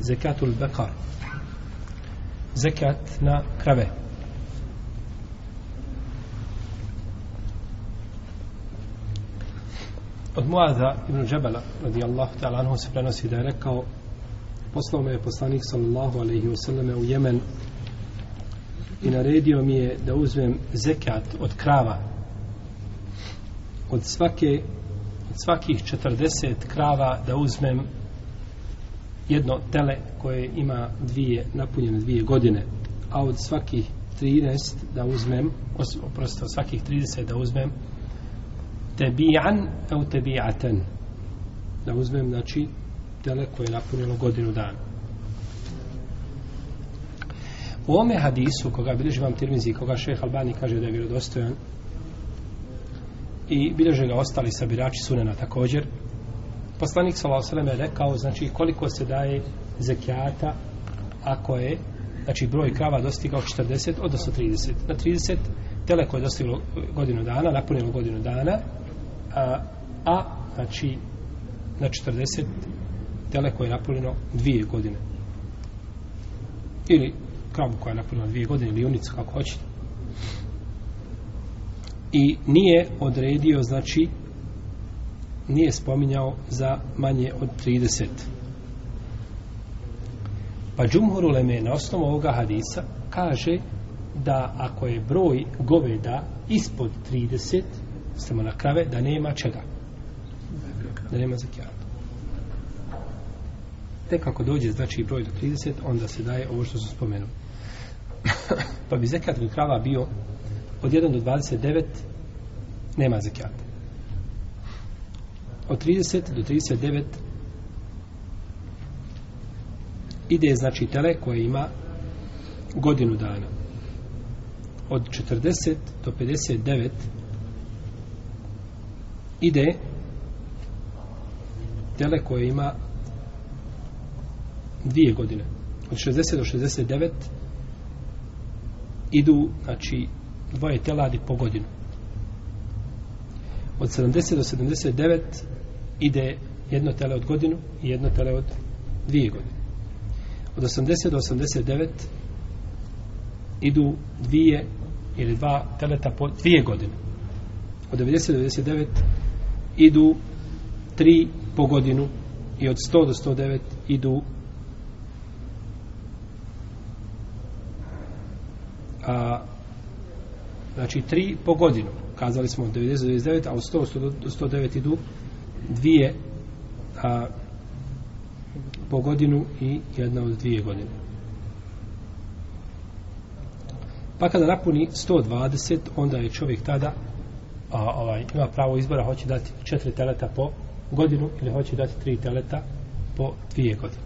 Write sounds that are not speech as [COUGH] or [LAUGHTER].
zekatul bekar. Zekat na krave. Od Muaza ibn Džebela radijallahu ta'ala anhu se prenosi da je rekao poslao me je poslanik sallallahu alaihi wasallam u Jemen i naredio mi je da uzmem zekat od krava. Od svake od svakih 40 krava da uzmem jedno tele koje ima dvije napunjene dvije godine a od svakih 13 da uzmem oprosto svakih 30 da uzmem tebijan au tebijaten da uzmem znači tele koje je napunjeno godinu dana. U ome hadisu koga bilježi vam tirmizi koga šeh Albani kaže da je vjerodostojan i bilježe ga ostali sabirači sunena također poslanik s.a.v. je rekao znači koliko se daje zekijata ako je znači broj krava dostigao 40 odnosno 30 na 30 tele koje je dostiglo godinu dana napunilo godinu dana a, a znači na 40 tele koje je napunilo dvije godine ili kravu koja je napunila dvije godine ili junicu, kako hoćete i nije odredio znači nije spominjao za manje od 30 pa Džumhur Uleme na osnovu ovoga hadisa kaže da ako je broj goveda ispod 30 samo na krave da nema čega? Da nema zakijata. Tek ako dođe znači broj do 30 onda se daje ovo što su spomenuli. [COUGHS] Pa bi zekat krava bio od 1 do 29 nema zekijata od 30 do 39 ide znači tele koje ima godinu dana. Od 40 do 59 ide tele koje ima dvije godine. Od 60 do 69 idu znači dvoje teladi po godinu. Od 70 do 79 ide jedno tele od godinu i jedno tele od dvije godine. Od 80 do 89 idu dvije ili dva teleta po dvije godine. Od 90 do 99 idu tri po godinu i od 100 do 109 idu a, znači tri po godinu. Kazali smo od 90 do 99 a od 100 do 109 idu dvije a, po godinu i jedna od dvije godine. Pa kada napuni 120 onda je čovjek tada a, ovaj, ima pravo izbora hoće dati četiri teleta po godinu ili hoće dati tri teleta po dvije godine.